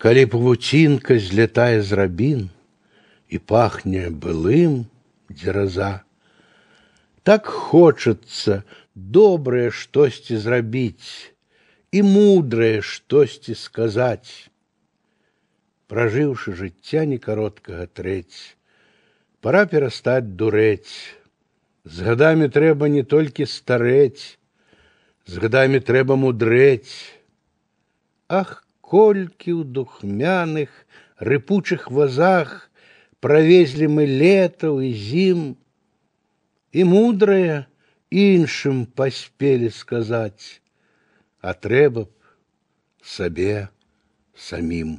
калі павуцінка злятае з рабін і пахне былым дзераза. Так хочацца добрае штосьці зрабіць і мудрае штосьці сказаць. Пражыўшы жыцця некароткага трэць, пора перастаць дурэць. З гадамі трэба не толькі старэць, з гадамі трэба мудрэць. Ах, колькі ў духмяных рыпучых вазах правезлі мы летаў і зім, і мудрае іншым паспелі сказаць, а трэба б сабе самім.